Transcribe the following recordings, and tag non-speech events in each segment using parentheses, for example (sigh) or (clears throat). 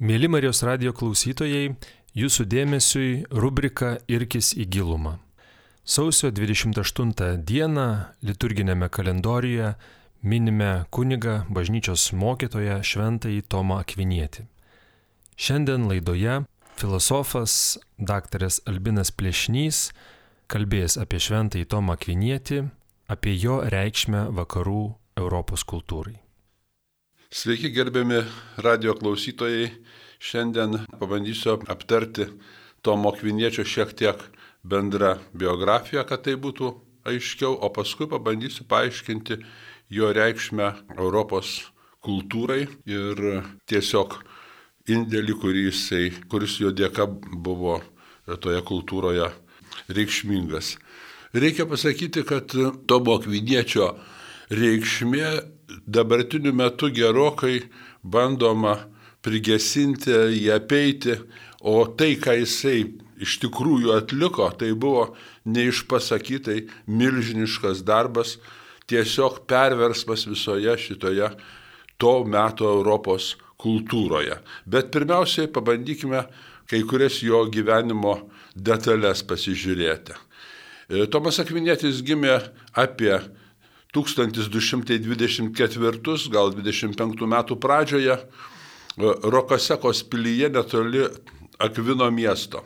Mėly Marijos radio klausytojai, jūsų dėmesiui rubrika Irkis į gilumą. Sausio 28 dieną liturginėme kalendorijoje minime kunigą bažnyčios mokytoją Šventąjį Tomą Akvinietį. Šiandien laidoje filosofas dr. Albinas Plėšnys kalbės apie Šventąjį Tomą Akvinietį, apie jo reikšmę vakarų Europos kultūrai. Sveiki gerbiami radio klausytojai. Šiandien pabandysiu aptarti Tomo Kviniečio šiek tiek bendrą biografiją, kad tai būtų aiškiau, o paskui pabandysiu paaiškinti jo reikšmę Europos kultūrai ir tiesiog indėlį, kuris, kuris jo dėka buvo toje kultūroje reikšmingas. Reikia pasakyti, kad Tomo Kviniečio reikšmė dabartiniu metu gerokai bandoma prigesinti, jį apeiti, o tai, ką jisai iš tikrųjų atliko, tai buvo neišpasakytai milžiniškas darbas, tiesiog perversmas visoje šitoje to meto Europos kultūroje. Bet pirmiausiai pabandykime kai kurias jo gyvenimo detalės pasižiūrėti. Tomas Akvinėtis gimė apie 1224, gal 25 metų pradžioje Rokasekos pilyje netoli Akvino miesto.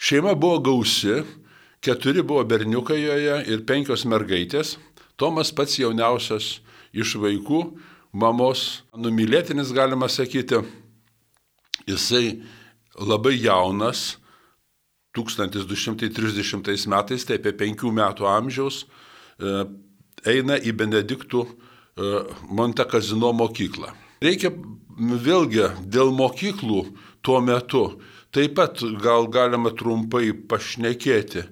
Šeima buvo gausi, keturi buvo berniukai joje ir penkios mergaitės. Tomas pats jauniausias iš vaikų, mamos numylėtinis galima sakyti. Jisai labai jaunas, 1230 metais, tai apie penkių metų amžiaus, eina į Benediktų e, Montekazino mokyklą. Reikia vėlgi dėl mokyklų tuo metu taip pat gal galima trumpai pašnekėti.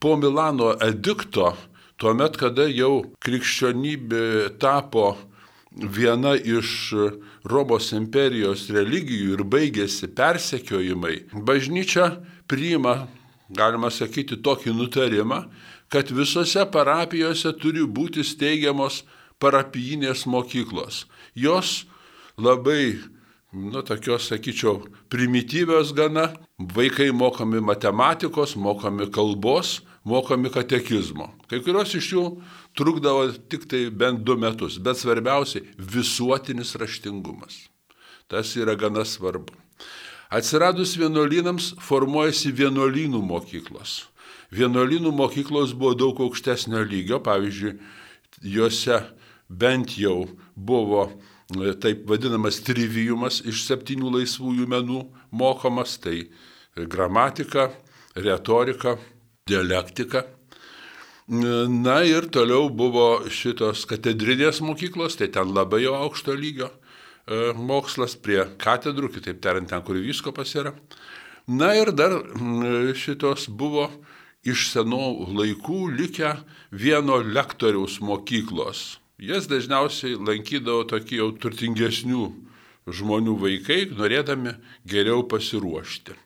Po Milano edikto, tuomet, kada jau krikščionybė tapo viena iš Romos imperijos religijų ir baigėsi persekiojimai, bažnyčia priima, galima sakyti, tokį nutarimą, kad visose parapijose turi būti steigiamos parapijinės mokyklos. Jos labai, nu, tokios, sakyčiau, primityvios gana, vaikai mokami matematikos, mokami kalbos, mokami katekizmo. Kai kurios iš jų trukdavo tik tai bent du metus, bet svarbiausiai visuotinis raštingumas. Tas yra gana svarbu. Atsiradus vienuolynams formuojasi vienuolynų mokyklos vienuolinų mokyklos buvo daug aukštesnio lygio, pavyzdžiui, juose bent jau buvo e, taip vadinamas trivijumas iš septynių laisvųjų menų mokomas, tai gramatika, retorika, dialektika. Na ir toliau buvo šitos katedrinės mokyklos, tai ten labai jau aukšto lygio e, mokslas prie katedrų, kitaip tariant, ten, kur viskopas yra. Na ir dar šitos buvo iš senų laikų likę vieno lektoriaus mokyklos. Jas dažniausiai lankydavo tokie jau turtingesnių žmonių vaikai, norėdami geriau pasiruošti.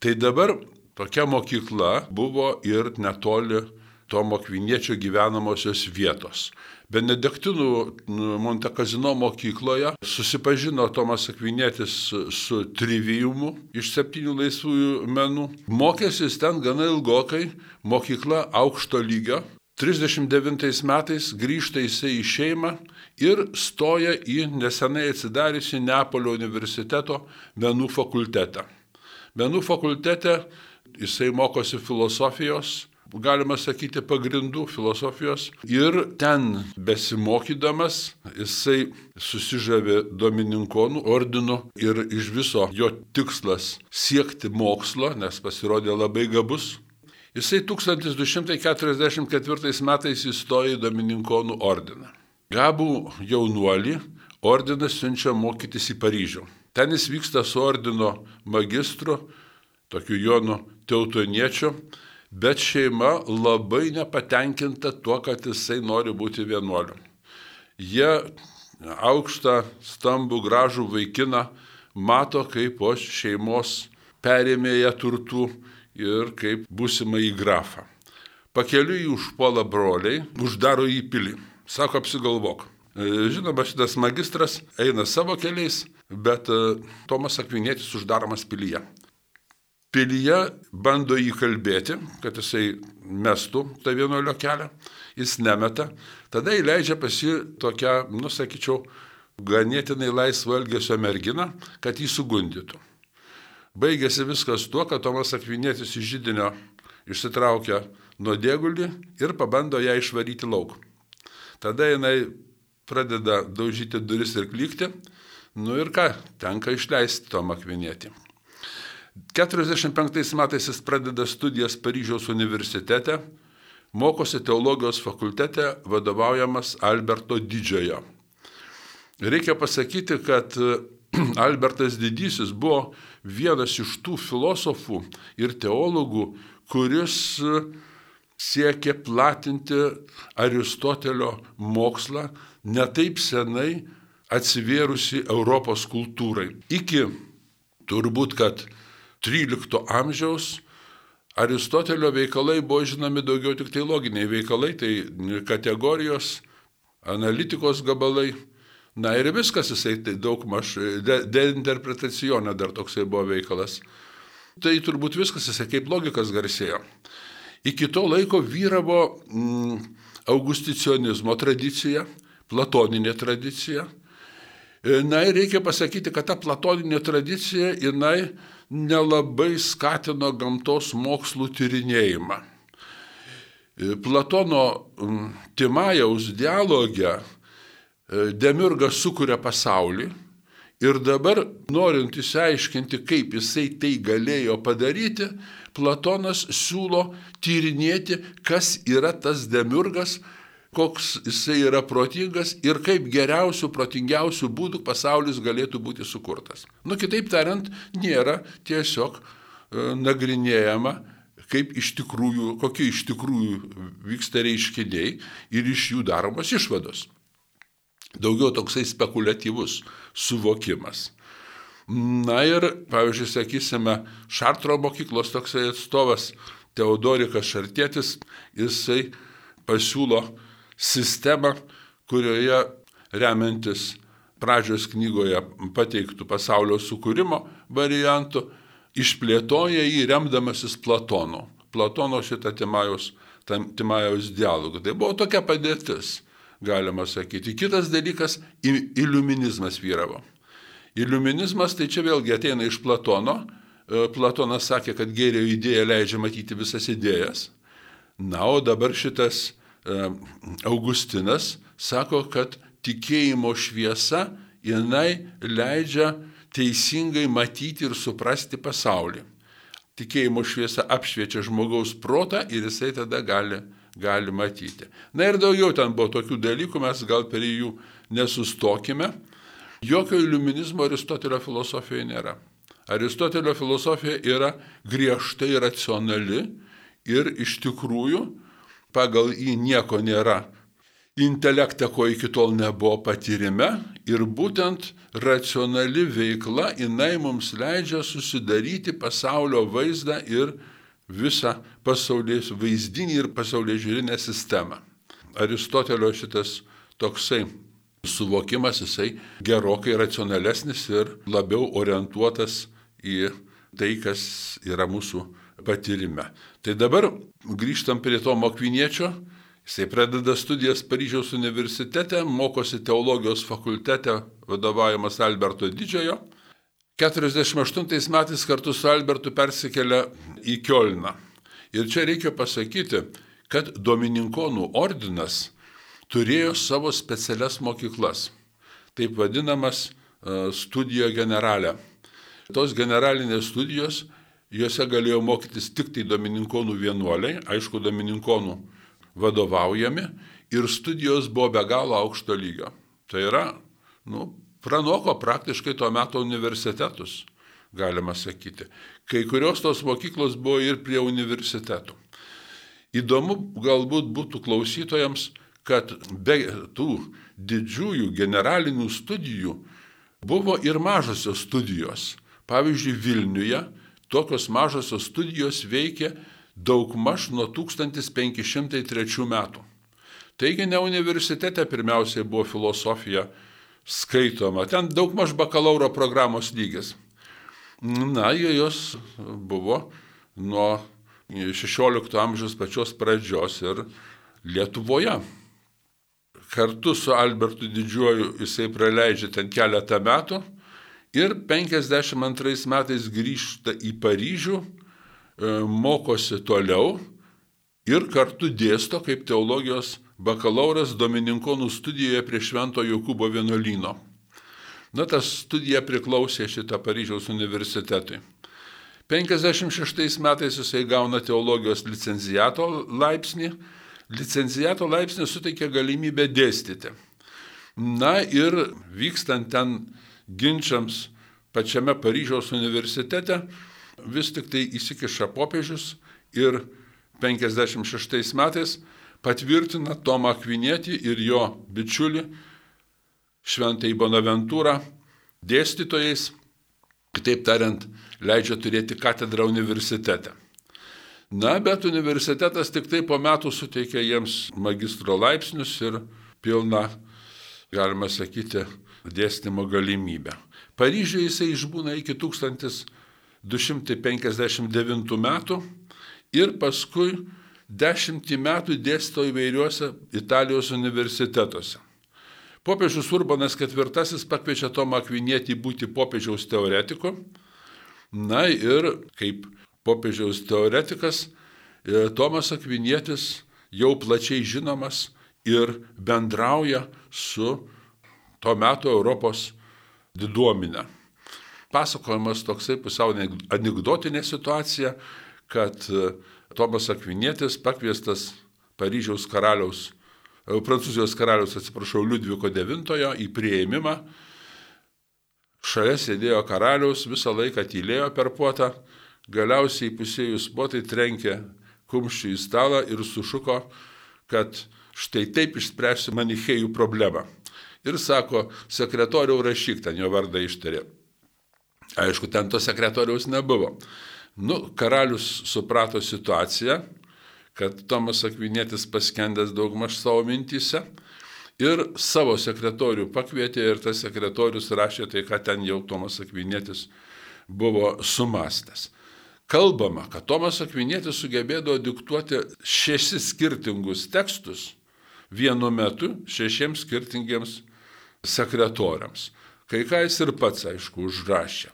Tai dabar tokia mokykla buvo ir netoli Tomo Kviniečio gyvenamosios vietos. Benediktinų Montekazino mokykloje susipažino Tomas Akvinėtis su trivijumu iš septynių laisvųjų menų. Mokėsis ten gana ilgokai, mokykla aukšto lygio. 39 metais grįžta jisai į šeimą ir stoja į nesenai atsidariusi Neapolio universiteto menų fakultetą. Menų fakultete jisai mokosi filosofijos, galima sakyti, pagrindų filosofijos. Ir ten besimokydamas jisai susižavė Domininkonų ordinu ir iš viso jo tikslas siekti mokslo, nes pasirodė labai gabus. Jisai 1244 metais įstojo į Domininkonų ordiną. Gabų jaunuolį ordinas siunčia mokytis į Paryžių. Ten jis vyksta su ordino magistru, tokiu Jonu Teutoniečiu, bet šeima labai nepatenkinta tuo, kad jisai nori būti vienuoliu. Jie aukštą, stambų, gražų vaikiną mato kaip po šeimos perėmėja turtų ir kaip būsimą į grafą. Pakeliui užpuola broliai, uždaro į pilį. Sako, apsigalvok. Žinoma, šitas magistras eina savo keliais, bet e, Tomas Akvinėtis uždaromas pilyje. Pilyje bando jį kalbėti, kad jisai mestų tą vienuolio kelią, jis nemeta, tada įleidžia pas jį tokią, nusakyčiau, ganėtinai laisvo elgesio merginą, kad jį sugundytų. Baigėsi viskas tuo, kad Tomas Akvinėtis iš žydinio išsitraukia nuodėgulį ir pabando ją išvaryti lauk. Tada jinai pradeda daužyti duris ir klykti, nu ir ką, tenka išleisti Tomą Akvinėtį. 45 metais jis pradeda studijas Paryžiaus universitete, mokosi teologijos fakultete vadovaujamas Alberto Didžiojo. Reikia pasakyti, kad (clears throat) Albertas Didysis buvo vienas iš tų filosofų ir teologų, kuris siekė platinti Aristotelio mokslą netaip senai atsivėrusi Europos kultūrai. Iki turbūt, kad 13 amžiaus Aristotelio veikalai buvo žinomi daugiau tik tai loginiai veikalai, tai kategorijos, analitikos gabalai. Na ir viskas, jisai tai daug maž, deinterpretacijonė dar toksai buvo veikalas. Tai turbūt viskas, jisai kaip logikas garsėjo. Iki to laiko vyravo mm, augusticionizmo tradicija, platoninė tradicija. Na ir reikia pasakyti, kad ta platoninė tradicija, jinai nelabai skatino gamtos mokslų tyrinėjimą. Platono Timajaus dialogė Demirgas sukuria pasaulį ir dabar, norint įsiaiškinti, kaip jisai tai galėjo padaryti, Platonas siūlo tyrinėti, kas yra tas Demirgas, koks jisai yra protingas ir kaip geriausių, protingiausių būdų pasaulis galėtų būti sukurtas. Nu, kitaip tariant, nėra tiesiog e, nagrinėjama, kaip iš tikrųjų, kokie iš tikrųjų vyksta reiškiniai ir iš jų daromos išvados. Daugiau toksai spekuliatyvus suvokimas. Na ir, pavyzdžiui, sakysime, Šartro mokyklos toksai atstovas Teodorikas Šartėtis, jisai pasiūlo sistemą, kurioje remiantis pradžios knygoje pateiktų pasaulio sukūrimo variantų, išplėtoja jį remdamasis Platonu. Platono šitą Timajaus, Timajaus dialogą. Tai buvo tokia padėtis, galima sakyti. Kitas dalykas - iliuminizmas vyravo. Iliuminizmas tai čia vėlgi ateina iš Platono. E, Platonas sakė, kad gėrio idėja leidžia matyti visas idėjas. Na, o dabar šitas Augustinas sako, kad tikėjimo šviesa jinai leidžia teisingai matyti ir suprasti pasaulį. Tikėjimo šviesa apšviečia žmogaus protą ir jisai tada gali, gali matyti. Na ir daugiau ten buvo tokių dalykų, mes gal per jų nesustokime. Jokio iliuminizmo Aristotelio filosofijoje nėra. Aristotelio filosofija yra griežtai racionali ir iš tikrųjų pagal jį nieko nėra. Intelektą, ko iki tol nebuvo patyrime ir būtent racionali veikla, jinai mums leidžia susidaryti pasaulio vaizdą ir visą pasaulės vaizdinį ir pasaulio žiūrinę sistemą. Aristotelio šitas toksai suvokimas, jisai gerokai racionalesnis ir labiau orientuotas į tai, kas yra mūsų patyrime. Tai dabar grįžtam prie to mokviniečio. Jisai pradeda studijas Paryžiaus universitete, mokosi teologijos fakultete, vadovaujamas Alberto Didžiojo. 48 metais kartu su Albertu persikelia į Kielną. Ir čia reikia pasakyti, kad Domininkonų ordinas turėjo savo specialias mokyklas, taip vadinamas e, studijo generalė. Tos generalinės studijos Juose galėjo mokytis tik tai domininkonų vienuoliai, aišku, domininkonų vadovaujami ir studijos buvo be galo aukšto lygio. Tai yra, nu, pranoko praktiškai tuo metu universitetus, galima sakyti. Kai kurios tos mokyklos buvo ir prie universitetų. Įdomu galbūt būtų klausytojams, kad be tų didžiųjų generalinių studijų buvo ir mažosios studijos. Pavyzdžiui, Vilniuje Tokios mažosios studijos veikia daugmaž nuo 1503 metų. Taigi ne universitete pirmiausiai buvo filosofija skaitoma. Ten daug maž bakalauro programos lygis. Na, jos buvo nuo 16 amžiaus pačios pradžios ir Lietuvoje. Kartu su Albertu Didžiuoju jisai praleidžia ten keletą metų ir 52 metais grįžta į Paryžių, e, mokosi toliau ir kartu dėsto kaip teologijos bakalauras Domininkonų studijoje prie Švento Jokūbo vienuolyno. Na, ta studija priklausė šitą Paryžiaus universitetui. 56 metais jisai gauna teologijos licencijato laipsnį. Licencijato laipsnį suteikia galimybę dėstyti. Na ir vykstant ten ginčiams pačiame Paryžiaus universitete, vis tik tai įsikiša popiežius ir 56 metais patvirtina Tomą Akvinietį ir jo bičiulį Šventai Bonaventūrą dėstytojais, kitaip tariant, leidžia turėti katedrą universitete. Na, bet universitetas tik tai po metų suteikia jiems magistro laipsnius ir pilną, galima sakyti, dėstymo galimybę. Paryžiuje jisai išbūna iki 1259 metų ir paskui dešimtį metų dėsto įvairiuose Italijos universitetuose. Popiežius Urbanas IV pakviečia Tomą Akvinietį būti popiežiaus teoretiku. Na ir kaip popiežiaus teoretikas, e, Tomas Akvinietis jau plačiai žinomas ir bendrauja su to meto Europos diduomenė. Pasakojimas toksai pusiau anegdotinė situacija, kad e, Tomas Akvinietis pakviestas Paryžiaus karaliaus, e, Prancūzijos karaliaus, atsiprašau, Liudviko IX į prieimimą. Šalia sėdėjo karaliaus, visą laiką tylėjo per puotą, galiausiai pusėjus botai trenkė kumščių į stalą ir sušuko, kad štai taip išspręsiu manichėjų problemą. Ir sako, sekretoriau rašyk, ten jo vardą ištarė. Aišku, ten to sekretoriaus nebuvo. Nu, karalius suprato situaciją, kad Tomas Akvinėtis paskendęs daugmaž savo mintyse ir savo sekretorių pakvietė ir tas sekretorius rašė tai, ką ten jau Tomas Akvinėtis buvo sumastęs. Kalbama, kad Tomas Akvinėtis sugebėdavo diktuoti šešis skirtingus tekstus vienu metu šešiems skirtingiems sekretoriams. Kai ką jis ir pats, aišku, užrašė.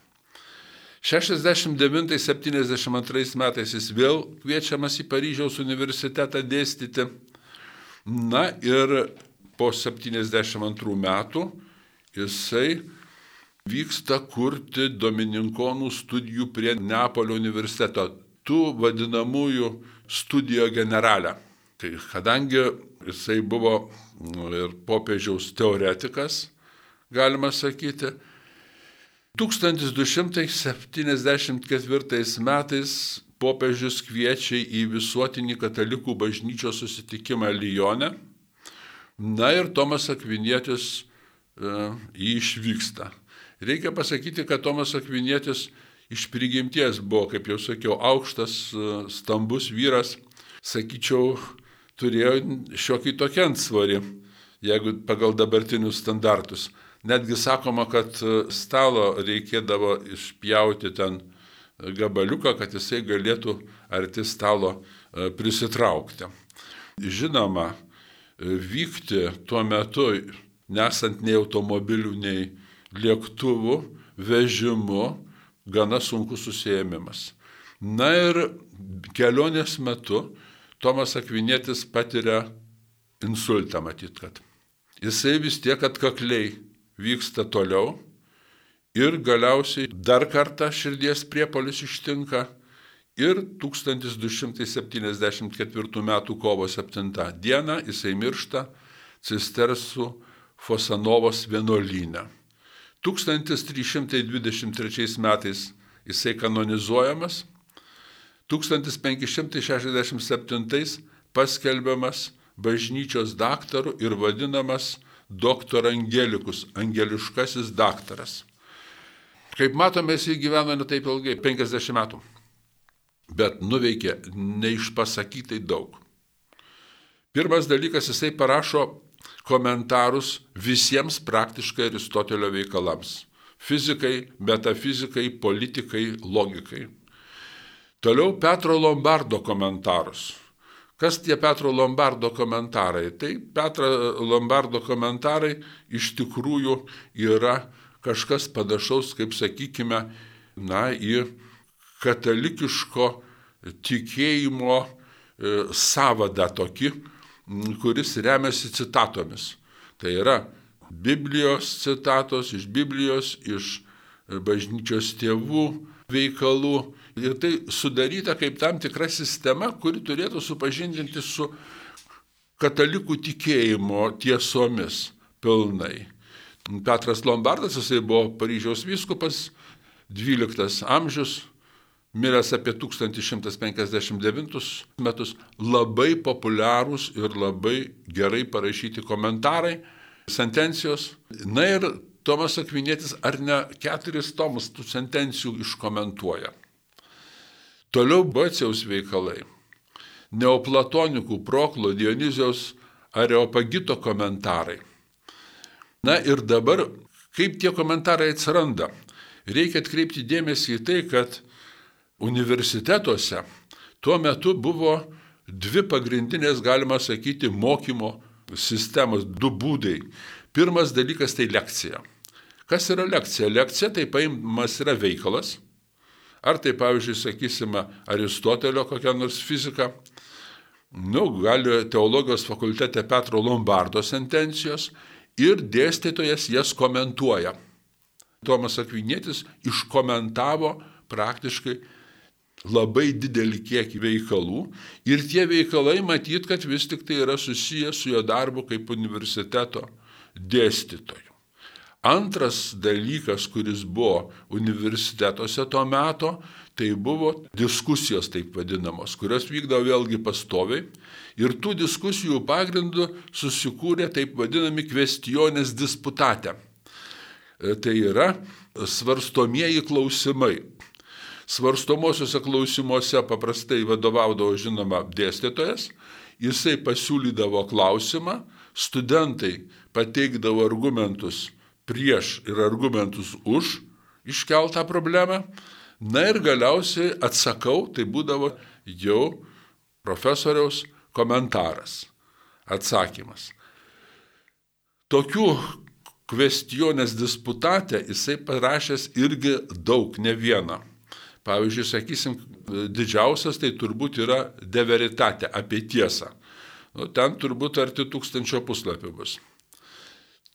69-72 metais jis vėl kviečiamas į Paryžiaus universitetą dėstyti. Na ir po 72 metų jisai vyksta kurti Domininkonų studijų prie Neapolio universiteto, tų vadinamųjų studijo generalę. Tai kadangi jisai buvo ir popiežiaus teoretikas, galima sakyti, 1274 metais popiežius kviečia į visuotinį katalikų bažnyčios susitikimą Lyone. Na ir Tomas Akvinietis e, jį išvyksta. Reikia pasakyti, kad Tomas Akvinietis iš prigimties buvo, kaip jau sakiau, aukštas, e, stambus vyras, sakyčiau, turėjo šiokį tokį antsvorį, jeigu pagal dabartinius standartus. Netgi sakoma, kad e, stalo reikėdavo išpjauti ten gabaliuką, kad jisai galėtų arti stalo e, prisitraukti. Žinoma, e, vykti tuo metu, nesant nei automobilių, nei lėktuvų, vežimu, gana sunkus susijėmimas. Na ir kelionės metu Tomas Akvinėtis patiria insultą, matyt, kad jisai vis tiek atkakliai vyksta toliau ir galiausiai dar kartą širdies priepolis ištinka ir 1274 m. kovo 7 d. jisai miršta Cistersų Fosanovos vienuolyne. 1323 metais jisai kanonizuojamas, 1567 paskelbiamas bažnyčios daktaru ir vadinamas doktor Angelikus, angeliškasis daktaras. Kaip matome, jis gyveno ne taip ilgai, 50 metų, bet nuveikė neišpasakytai daug. Pirmas dalykas, jisai parašo komentarus visiems praktiškai Aristotelio veikalams - fizikai, metafizikai, politikai, logikai. Toliau Petro Lombardo komentarus. Kas tie Petro Lombardo komentarai? Tai Petro Lombardo komentarai iš tikrųjų yra kažkas panašaus, kaip sakykime, na, į katalikiško tikėjimo e, savadą tokį, kuris remiasi citatomis. Tai yra Biblijos citatos iš Biblijos, iš bažnyčios tėvų veikalų. Ir tai sudaryta kaip tam tikra sistema, kuri turėtų supažindinti su katalikų tikėjimo tiesomis pilnai. Petras Lombardas, jisai buvo Paryžiaus vyskupas, 12 amžius, miręs apie 1159 metus, labai populiarūs ir labai gerai parašyti komentarai, sentencijos. Na ir Tomas Akvinėtis ar ne keturis tomus tų sentencijų iškomentuoja. Toliau Baciaus veikalai. Neoplatonikų Proklo Dionizijos Areopagito komentarai. Na ir dabar, kaip tie komentarai atsiranda? Reikia atkreipti dėmesį į tai, kad universitetuose tuo metu buvo dvi pagrindinės, galima sakyti, mokymo sistemos, du būdai. Pirmas dalykas tai lekcija. Kas yra lekcija? Lekcija tai paimamas yra veikalas. Ar tai, pavyzdžiui, sakysime, Aristotelio kokia nors fizika. Nu, gali teologijos fakultete Petro Lombardo sentencijos ir dėstytojas jas komentuoja. Tomas Akvinėtis iškomentavo praktiškai labai didelį kiekį veikalų ir tie veikalai matyt, kad vis tik tai yra susijęs su jo darbu kaip universiteto dėstytoju. Antras dalykas, kuris buvo universitetuose tuo metu, tai buvo diskusijos taip vadinamos, kurios vykdavo vėlgi pastoviai ir tų diskusijų pagrindų susikūrė taip vadinami kvestionės disputate. E, tai yra svarstomieji klausimai. Svarstomosiuose klausimuose paprastai vadovaudavo žinoma dėstytojas, jisai pasiūlydavo klausimą, studentai pateikdavo argumentus prieš ir argumentus už iškeltą problemą, na ir galiausiai atsakau, tai būdavo jau profesoriaus komentaras, atsakymas. Tokių kvestionės disputate jisai parašęs irgi daug, ne vieną. Pavyzdžiui, sakysim, didžiausias tai turbūt yra deveritate apie tiesą. Nu, ten turbūt arti tūkstančio puslapių bus.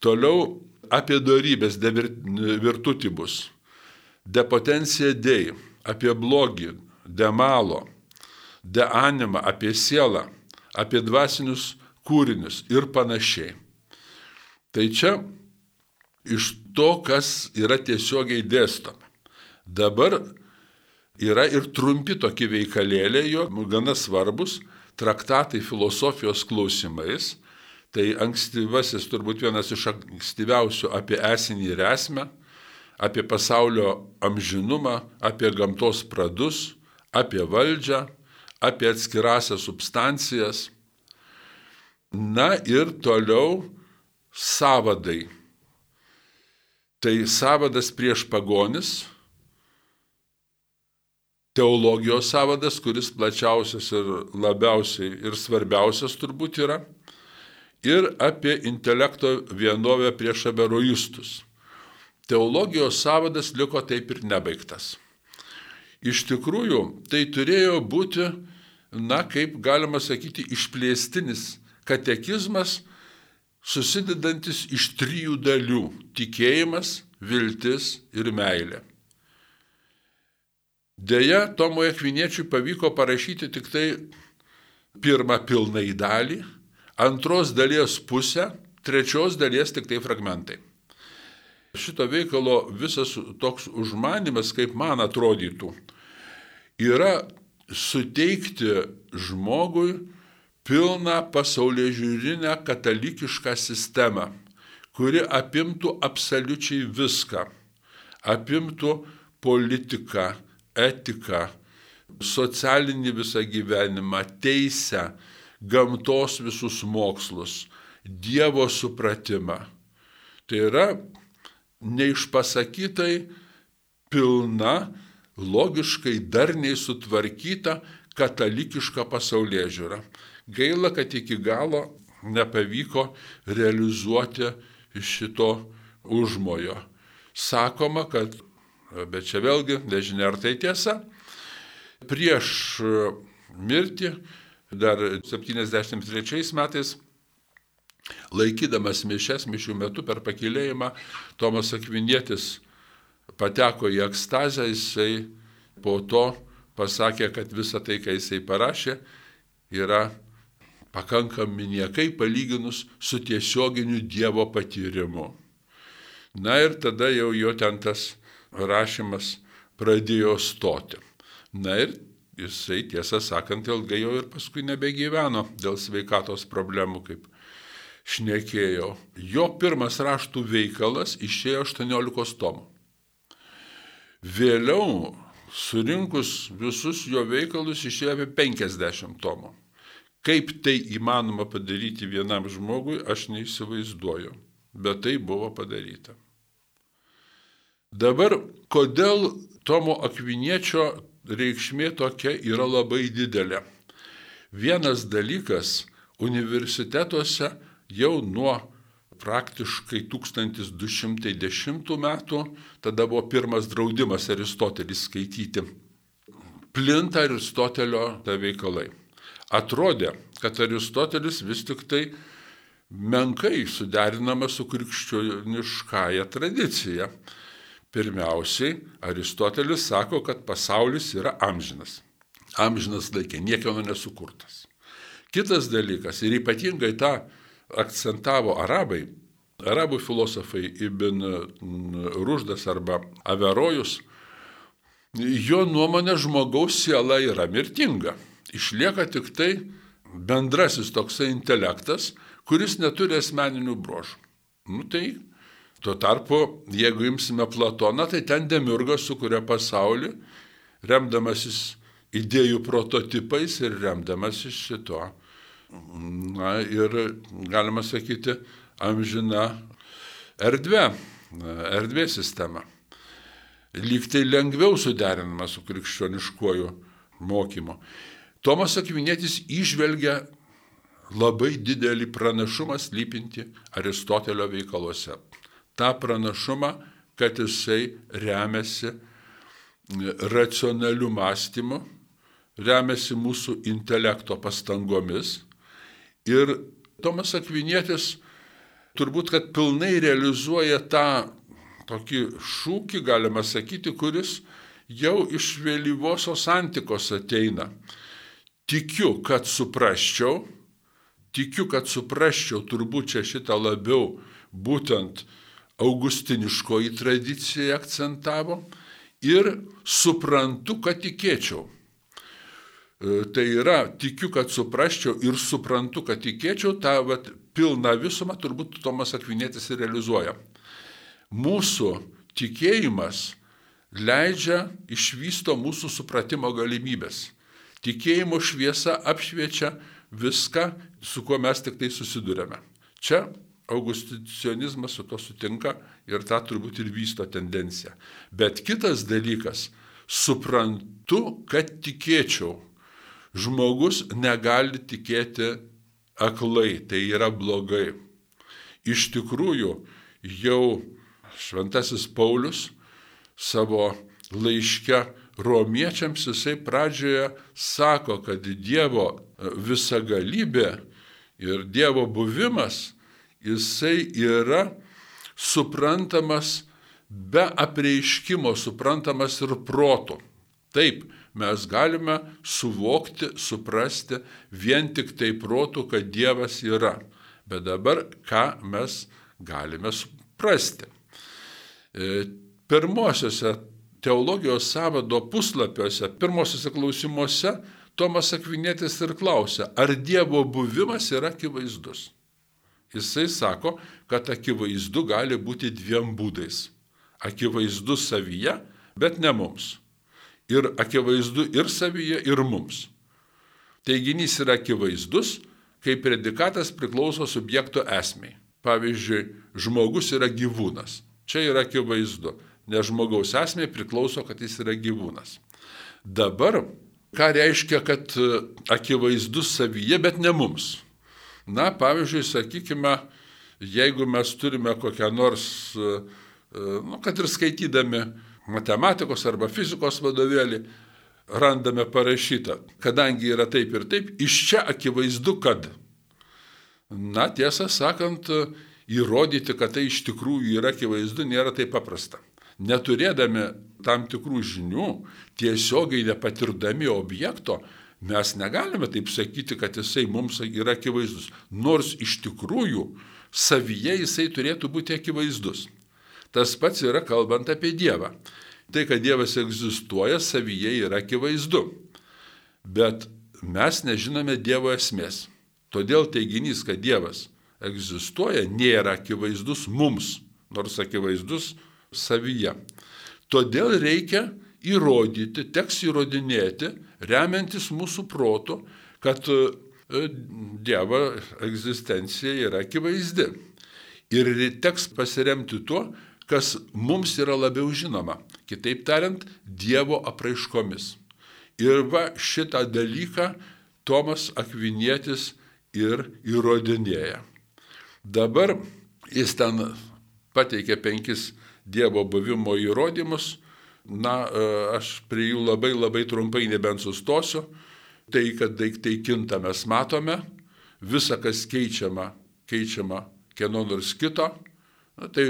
Toliau apie darybės, virtutį bus. Depotencija dei, apie blogį, demalo, de anima, apie sielą, apie dvasinius kūrinius ir panašiai. Tai čia iš to, kas yra tiesiogiai dėstoma. Dabar Yra ir trumpi tokie veikalėliai, jo gana svarbus, traktatai filosofijos klausimais. Tai ankstyvasis, turbūt vienas iš ankstyviausių apie esinį ir esmę, apie pasaulio amžinumą, apie gamtos pradus, apie valdžią, apie atskirasias substancijas. Na ir toliau savadai. Tai savadas prieš pagonis, teologijos savadas, kuris plačiausias ir labiausiai ir svarbiausias turbūt yra, ir apie intelekto vienovę prieš aberoistus. Teologijos savadas liko taip ir nebaigtas. Iš tikrųjų, tai turėjo būti, na, kaip galima sakyti, išplėstinis katekizmas, susidedantis iš trijų dalių - tikėjimas, viltis ir meilė. Deja, Tomo Ekviniečiui pavyko parašyti tik tai pirmą pilnai dalį, antros dalies pusę, trečios dalies tik tai fragmentai. Šito veikalo visas toks užmanimas, kaip man atrodytų, yra suteikti žmogui pilną pasaulyje žiūrinę katalikišką sistemą, kuri apimtų absoliučiai viską. Apimtų politiką, etiką, socialinį visą gyvenimą, teisę, gamtos visus mokslus Dievo supratimą. Tai yra neišpasakytai pilna, logiškai darniai sutvarkyta katalikiška pasaulyje žiūra. Gaila, kad iki galo nepavyko realizuoti šito užmojo. Sakoma, kad, bet čia vėlgi, nežinia ar tai tiesa, prieš mirtį, dar 73 metais, laikydamas mišes mišių metu per pakilėjimą, Tomas Akvinėtis pateko į ekstazę, jisai po to pasakė, kad visa tai, ką jisai parašė, yra pakankami niekai palyginus su tiesioginiu Dievo patyrimu. Na ir tada jau jo ten tas rašymas pradėjo stoti. Na ir jisai, tiesą sakant, ilgai jau ir paskui nebegyveno dėl sveikatos problemų, kaip šnekėjo. Jo pirmas raštų veikalas išėjo 18 tomų. Vėliau, surinkus visus jo veikalus, išėjo apie 50 tomų. Kaip tai įmanoma padaryti vienam žmogui, aš neįsivaizduoju, bet tai buvo padaryta. Dabar, kodėl Tomo Akviniečio reikšmė tokia yra labai didelė? Vienas dalykas, universitetuose jau nuo praktiškai 1210 metų, tada buvo pirmas draudimas Aristotelis skaityti, plinta Aristotelio ta veikalai atrodė, kad Aristotelis vis tik tai menkai suderinama su krikščioniškąją tradicija. Pirmiausiai, Aristotelis sako, kad pasaulis yra amžinas. Amžinas laikė, niekieno nesukurtas. Kitas dalykas, ir ypatingai tą akcentavo arabai, arabų filosofai Ibn Ruždas arba Averojus, jo nuomonė žmogaus siela yra mirtinga išlieka tik tai bendrasis toksai intelektas, kuris neturi asmeninių brožų. Nu tai tuo tarpu, jeigu imsime Platoną, tai ten Demiurgas sukuria pasaulį, remdamasis idėjų prototipais ir remdamasis šito. Na ir galima sakyti, amžina erdvė, erdvė sistema. Lyg tai lengviau suderinama su krikščioniškuoju mokymu. Tomas Akvinėtis išvelgia labai didelį pranašumą slypinti Aristotelio veikaluose. Ta pranašumą, kad jisai remiasi racionaliu mąstymu, remiasi mūsų intelekto pastangomis. Ir Tomas Akvinėtis turbūt, kad pilnai realizuoja tą tokį šūkį, galima sakyti, kuris jau iš vėlyvosios antikos ateina tikiu, kad suprasčiau, tikiu, kad suprasčiau, turbūt čia šitą labiau būtent augustiniškoji tradicija akcentavo ir suprantu, kad tikėčiau. E, tai yra, tikiu, kad suprasčiau ir suprantu, kad tikėčiau, tą vat, pilną visumą turbūt Tomas Akvinėtis ir realizuoja. Mūsų tikėjimas leidžia išvysto mūsų supratimo galimybės. Tikėjimo šviesa apšviečia viską, su kuo mes tik tai susidurėme. Čia augusticionizmas su to sutinka ir tą turbūt ir vysto tendencija. Bet kitas dalykas, suprantu, kad tikėčiau. Žmogus negali tikėti aklai, tai yra blogai. Iš tikrųjų, jau Šventasis Paulius savo laiške romiečiams jisai pradžioje sako, kad Dievo visagalybė ir Dievo buvimas, jisai yra suprantamas be apreiškimo, suprantamas ir protų. Taip, mes galime suvokti, suprasti vien tik tai protų, kad Dievas yra. Bet dabar ką mes galime suprasti? E, pirmosiose teologijos savado puslapiuose, pirmosiuose klausimuose, Tomas Akvinėtis ir klausia, ar Dievo buvimas yra akivaizdus. Jisai sako, kad akivaizdu gali būti dviem būdais. Akivaizdu savyje, bet ne mums. Ir akivaizdu ir savyje, ir mums. Teiginys yra akivaizdus, kai predikatas priklauso subjekto esmei. Pavyzdžiui, žmogus yra gyvūnas. Čia yra akivaizdu, nes žmogaus esmė priklauso, kad jis yra gyvūnas. Dabar, ką reiškia, kad e, akivaizdus savyje, bet ne mums? Na, pavyzdžiui, sakykime, jeigu mes turime kokią nors, e, e, nu, kad ir skaitydami matematikos arba fizikos vadovėlį, randame parašyta, kadangi yra taip ir taip, iš čia akivaizdu, kad. Na, tiesą sakant, įrodyti, kad tai iš tikrųjų yra akivaizdu, nėra taip paprasta. Neturėdami tam tikrų žinių, tiesiogiai nepatirdami objekto, mes negalime taip sakyti, kad jisai mums yra akivaizdus. Nors iš tikrųjų savyje jisai turėtų būti akivaizdus. Tas pats yra kalbant apie Dievą. Tai, kad Dievas egzistuoja, savyje yra akivaizdu. Bet mes nežinome Dievo esmės. Todėl teiginys, kad Dievas egzistuoja, nėra akivaizdus mums, nors akivaizdus savyje. Todėl reikia įrodyti, teks įrodinėti, remiantis mūsų protu, kad e, Dievo egzistencija yra akivaizdi. Ir teks pasiremti tuo, kas mums yra labiau žinoma. Kitaip tariant, Dievo apraiškomis. Ir va šitą dalyką Tomas Akvinietis ir įrodinėja. Dabar jis ten pateikė penkis Dievo buvimo įrodymus. Na, e, aš prie jų labai labai trumpai nebent sustosiu. Tai, kad daiktai kinta mes matome, visa, kas keičiama, keičiama kieno nors kito. Na, tai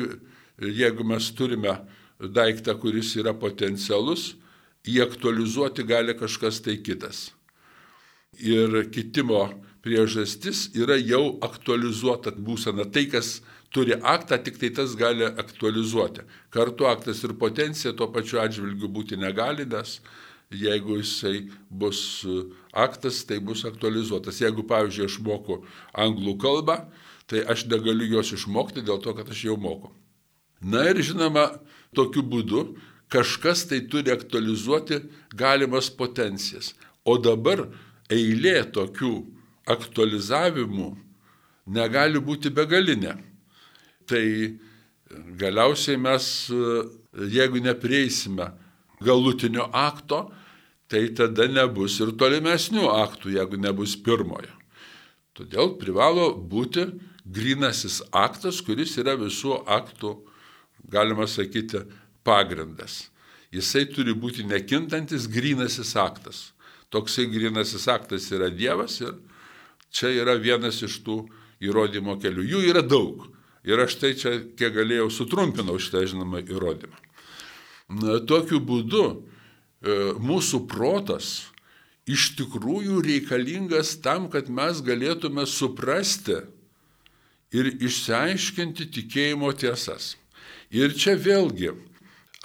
jeigu mes turime daiktą, kuris yra potencialus, jį aktualizuoti gali kažkas tai kitas. Ir kitimo priežastis yra jau aktualizuota būsena. Tai, kas turi aktą, tik tai tas gali aktualizuoti. Kartu aktas ir potencija tuo pačiu atžvilgiu būti negali, nes jeigu jisai bus aktas, tai bus aktualizuotas. Jeigu, pavyzdžiui, aš moku anglų kalbą, tai aš negaliu jos išmokti dėl to, kad aš jau moku. Na ir žinoma, tokiu būdu kažkas tai turi aktualizuoti galimas potencijas. O dabar eilė tokių aktualizavimų negali būti begalinė. Tai galiausiai mes, jeigu neprieisime galutinio akto, tai tada nebus ir tolimesnių aktų, jeigu nebus pirmojo. Todėl privalo būti grinasis aktas, kuris yra visų aktų galima sakyti, pagrindas. Jisai turi būti nekintantis grinasis aktas. Toksai grinasis aktas yra Dievas ir čia yra vienas iš tų įrodymo kelių. Jų yra daug. Ir aš tai čia, kiek galėjau, sutrumpinau šitą, žinoma, įrodymą. Tokiu būdu e, mūsų protas iš tikrųjų reikalingas tam, kad mes galėtume suprasti ir išsiaiškinti tikėjimo tiesas. Ir čia vėlgi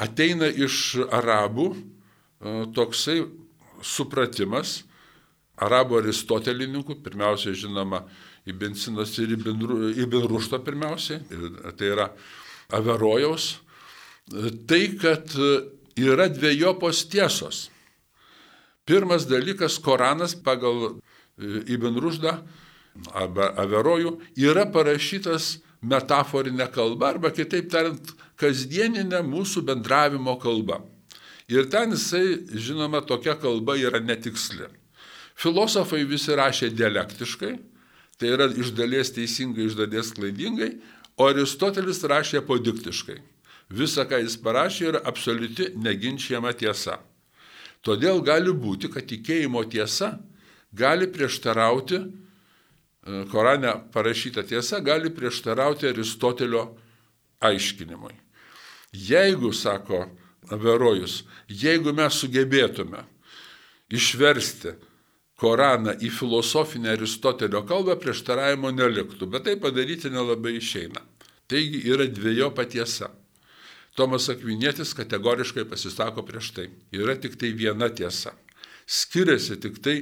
ateina iš arabų e, toksai supratimas, arabų aristotelininkų, pirmiausia žinoma, Ibn Sinas ir Ibn Rušto pirmiausiai, tai yra Averojaus, tai kad yra dviejopos tiesos. Pirmas dalykas, Koranas pagal e, Ibn Ruždą, Averojų, yra parašytas metaforinė kalba, arba kitaip tariant, kasdieninė mūsų bendravimo kalba. Ir ten jisai, žinoma, tokia kalba yra netiksli. Filosofai visi rašė dialektiškai, tai yra iš dalies teisingai, iš dalies klaidingai, o Aristotelis rašė podiktiškai. Visa, ką jis parašė, yra absoliuti neginčiama tiesa. Todėl gali būti, kad tikėjimo tiesa gali prieštarauti Korane parašyta tiesa gali prieštarauti Aristotelio aiškinimui. Jeigu, sako Averojus, jeigu mes sugebėtume išversti Koraną į filosofinę Aristotelio kalbą, prieštaravimo neliktų, bet tai padaryti nelabai išeina. Taigi yra dviejo patiesa. Tomas Akvinėtis kategoriškai pasisako prieš tai. Yra tik tai viena tiesa. Skiriasi tik tai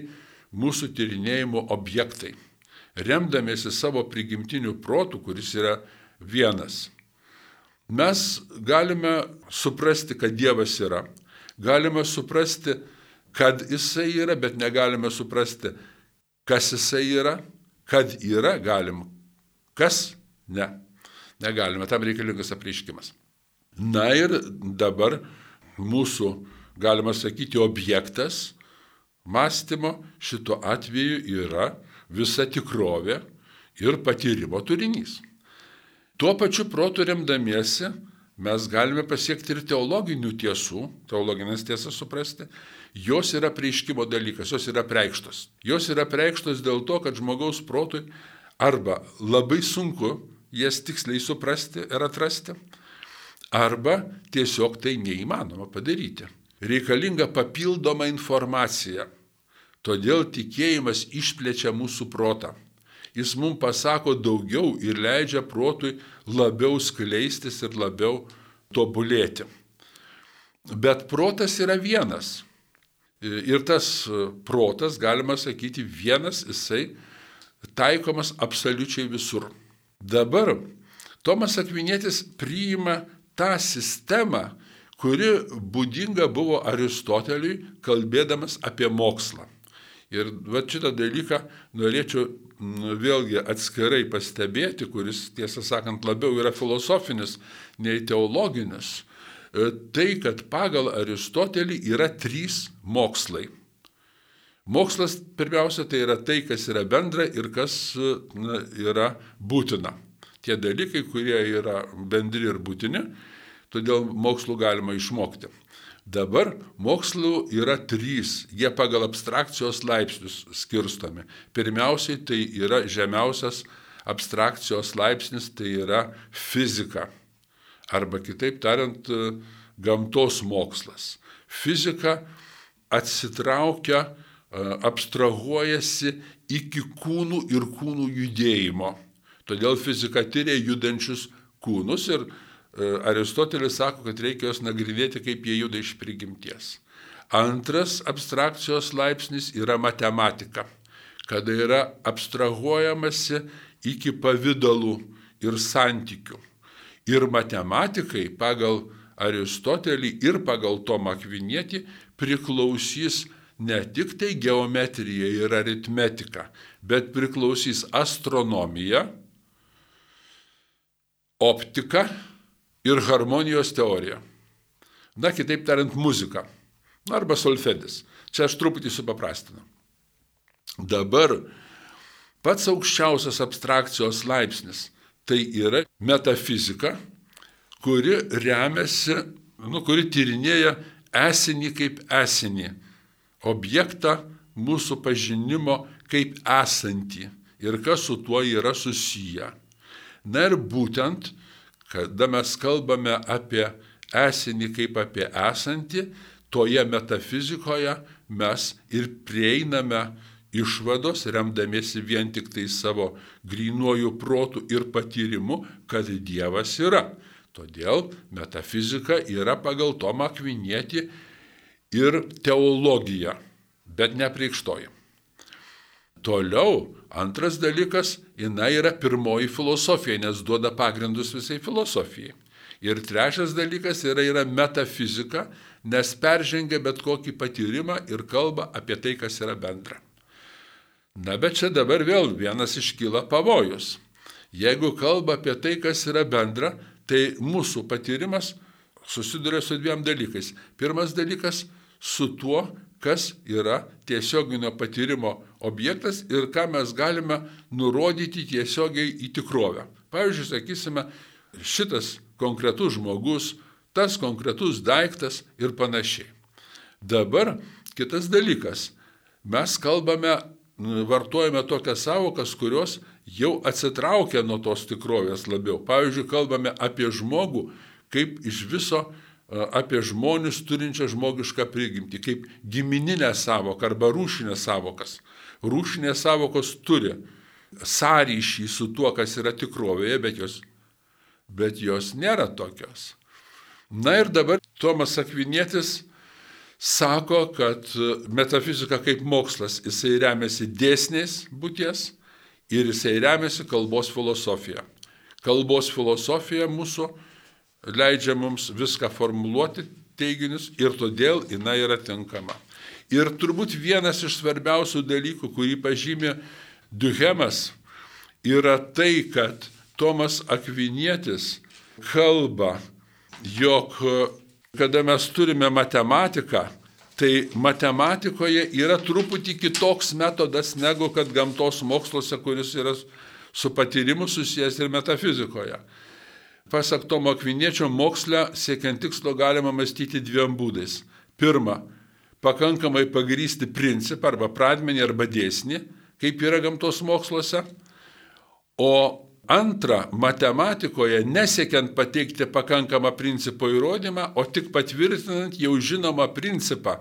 mūsų tyrinėjimo objektai remdamėsi savo prigimtiniu protu, kuris yra vienas. Mes galime suprasti, kad Dievas yra. Galime suprasti, kad Jisai yra, bet negalime suprasti, kas Jisai yra, kad yra galim, kas ne. Negalime, tam reikalingas apreiškimas. Na ir dabar mūsų, galima sakyti, objektas mąstymo šituo atveju yra visa tikrovė ir patyrimo turinys. Tuo pačiu protu remdamiesi mes galime pasiekti ir teologinių tiesų, teologinės tiesas suprasti, jos yra prieiškimo dalykas, jos yra preikštos. Jos yra preikštos dėl to, kad žmogaus protui arba labai sunku jas tiksliai suprasti ir atrasti, arba tiesiog tai neįmanoma padaryti. Reikalinga papildoma informacija. Todėl tikėjimas išplečia mūsų protą. Jis mums pasako daugiau ir leidžia protui labiau skleistis ir labiau tobulėti. Bet protas yra vienas. Ir tas protas, galima sakyti, vienas jisai taikomas absoliučiai visur. Dabar Tomas Akvinėtis priima tą sistemą, kuri būdinga buvo Aristoteliui, kalbėdamas apie mokslą. Ir va šitą dalyką norėčiau vėlgi atskirai pastebėti, kuris tiesą sakant labiau yra filosofinis nei teologinis. E, tai, kad pagal Aristotelį yra trys mokslai. Mokslas pirmiausia tai yra tai, kas yra bendra ir kas na, yra būtina. Tie dalykai, kurie yra bendri ir būtini, todėl mokslų galima išmokti. Dabar mokslų yra trys, jie pagal abstrakcijos laipsnius skirstomi. Pirmiausiai tai yra žemiausias abstrakcijos laipsnis, tai yra fizika. Arba kitaip tariant, gamtos mokslas. Fizika atsitraukia, abstrahuojasi iki kūnų ir kūnų judėjimo. Todėl fizika tyria judančius kūnus ir E, Aristotelis sako, kad reikia juos nagrinėti, kaip jie juda iš prigimties. Antras abstrakcijos laipsnis yra matematika, kada yra abstrahuojamasi iki pavydalų ir santykių. Ir matematikai pagal Aristotelį ir pagal Tomą Akvinietį priklausys ne tik tai geometrija ir aritmetika, bet priklausys astronomija, optika, ir harmonijos teorija. Na, kitaip tariant, muzika. Arba solfedis. Čia aš truputį supaprastinu. Dabar pats aukščiausias abstrakcijos laipsnis tai yra metafizika, kuri remiasi, nu, kuri tyrinėja esinį kaip esinį, objektą mūsų pažinimo kaip esantį ir kas su tuo yra susiję. Na ir būtent kada mes kalbame apie esinį kaip apie esantį, toje metafizikoje mes ir prieiname išvados, remdamiesi vien tik tai savo grinuoju protu ir patyrimu, kad Dievas yra. Todėl metafizika yra pagal Tomą Akvinietį ir teologija, bet nepreikštoji. Toliau Antras dalykas, jinai yra pirmoji filosofija, nes duoda pagrindus visai filosofijai. Ir trečias dalykas yra, yra metafizika, nes peržengia bet kokį patyrimą ir kalba apie tai, kas yra bendra. Na bet čia dabar vėl vienas iškyla pavojus. Jeigu kalba apie tai, kas yra bendra, tai mūsų patyrimas susiduria su dviem dalykais. Pirmas dalykas su tuo, kas yra tiesioginio patyrimo objektas ir ką mes galime nurodyti tiesiogiai į tikrovę. Pavyzdžiui, sakysime, šitas konkretus žmogus, tas konkretus daiktas ir panašiai. Dabar kitas dalykas. Mes kalbame, vartojame tokias savokas, kurios jau atsitraukia nuo tos tikrovės labiau. Pavyzdžiui, kalbame apie žmogų kaip iš viso apie žmonės turinčią žmogišką prigimtį, kaip gimininę savoką arba rūšinę savokas. Rūšinės savokos turi sąryšį su tuo, kas yra tikrovėje, bet jos, bet jos nėra tokios. Na ir dabar Tomas Akvinėtis sako, kad metafizika kaip mokslas, jisai remiasi dėsniais būties ir jisai remiasi kalbos filosofija. Kalbos filosofija mūsų leidžia mums viską formuluoti teiginius ir todėl jinai yra tinkama. Ir turbūt vienas iš svarbiausių dalykų, kurį pažymė Duhemas yra tai, kad Tomas Akvinietis kalba, jog kada mes turime matematiką, tai matematikoje yra truputį kitoks metodas negu kad gamtos moksluose, kuris yra su patyrimu susijęs ir metafizikoje. Pasak Tomo Akviniečio, moksle siekiant tikslo galima mąstyti dviem būdais. Pirma, pakankamai pagrysti principą arba pradmenį arba dėsnį, kaip yra gamtos moksluose. O Antra, matematikoje nesiekiant pateikti pakankamą principo įrodymą, o tik patvirtinant jau žinomą principą,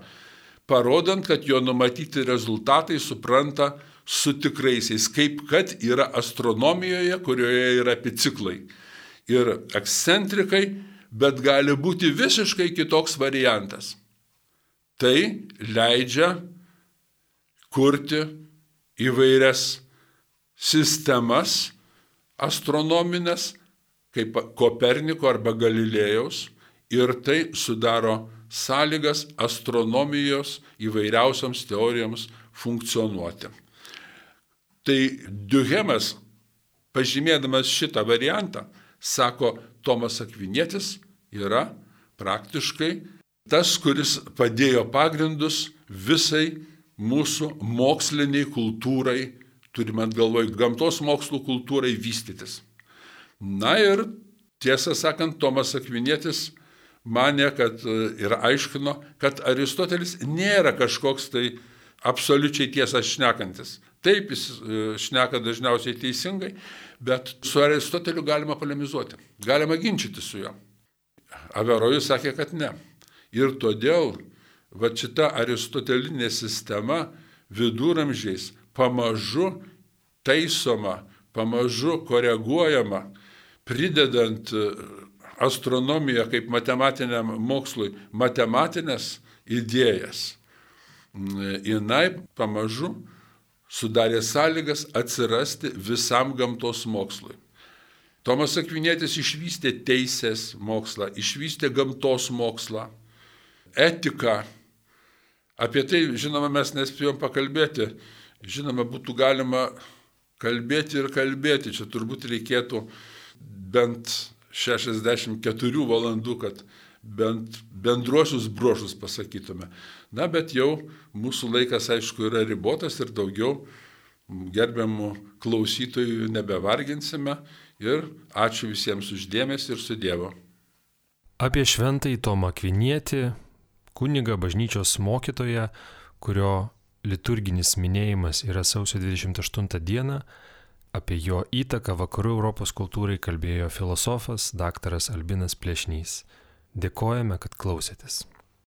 parodant, kad jo numatyti rezultatai supranta su tikraisiais, kaip kad yra astronomijoje, kurioje yra epiciklai. Ir ekscentrikai, bet gali būti visiškai kitoks variantas. Tai leidžia kurti įvairias sistemas, astronominės, kaip Koperniko arba Galilėjaus, ir tai sudaro sąlygas astronomijos įvairiausiams teorijoms funkcionuoti. Tai Duhemas, pažymėdamas šitą variantą, sako, Tomas Akvinietis yra praktiškai tas, kuris padėjo pagrindus visai mūsų moksliniai kultūrai turime galvoj gamtos mokslų kultūrai vystytis. Na ir tiesą sakant, Tomas Akvinietis mane, kad e, ir aiškino, kad Aristotelis nėra kažkoks tai absoliučiai tiesą šnekantis. Taip, jis e, šneka dažniausiai teisingai, bet su Aristoteliu galima polemizuoti, galima ginčyti su juo. Averojus sakė, kad ne. Ir todėl va šita aristotelinė sistema viduramžiais pamažu taisoma, pamažu koreguojama, pridedant e, astronomiją kaip matematiniam mokslui matematinės idėjas. Jinai pamažu sudarė sąlygas atsirasti visam gamtos mokslui. Tomas Akvinėtis išvystė teisės mokslą, išvystė gamtos mokslą, etiką. Apie tai, žinoma, mes nespėjom pakalbėti Žinoma, būtų galima kalbėti ir kalbėti. Čia turbūt reikėtų bent 64 valandų, kad bent bendruosius bruožus pasakytume. Na, bet jau mūsų laikas, aišku, yra ribotas ir daugiau gerbiamų klausytojų nebevarginsime. Ir ačiū visiems uždėmesi ir su Dievu. Apie šventąjį Tomą Kvinietį, kunigą bažnyčios mokytoją, kurio liturginis minėjimas yra sausio 28 dieną, apie jo įtaką vakarų Europos kultūrai kalbėjo filosofas dr. Albinas Plešny. Dėkojame, kad klausėtės.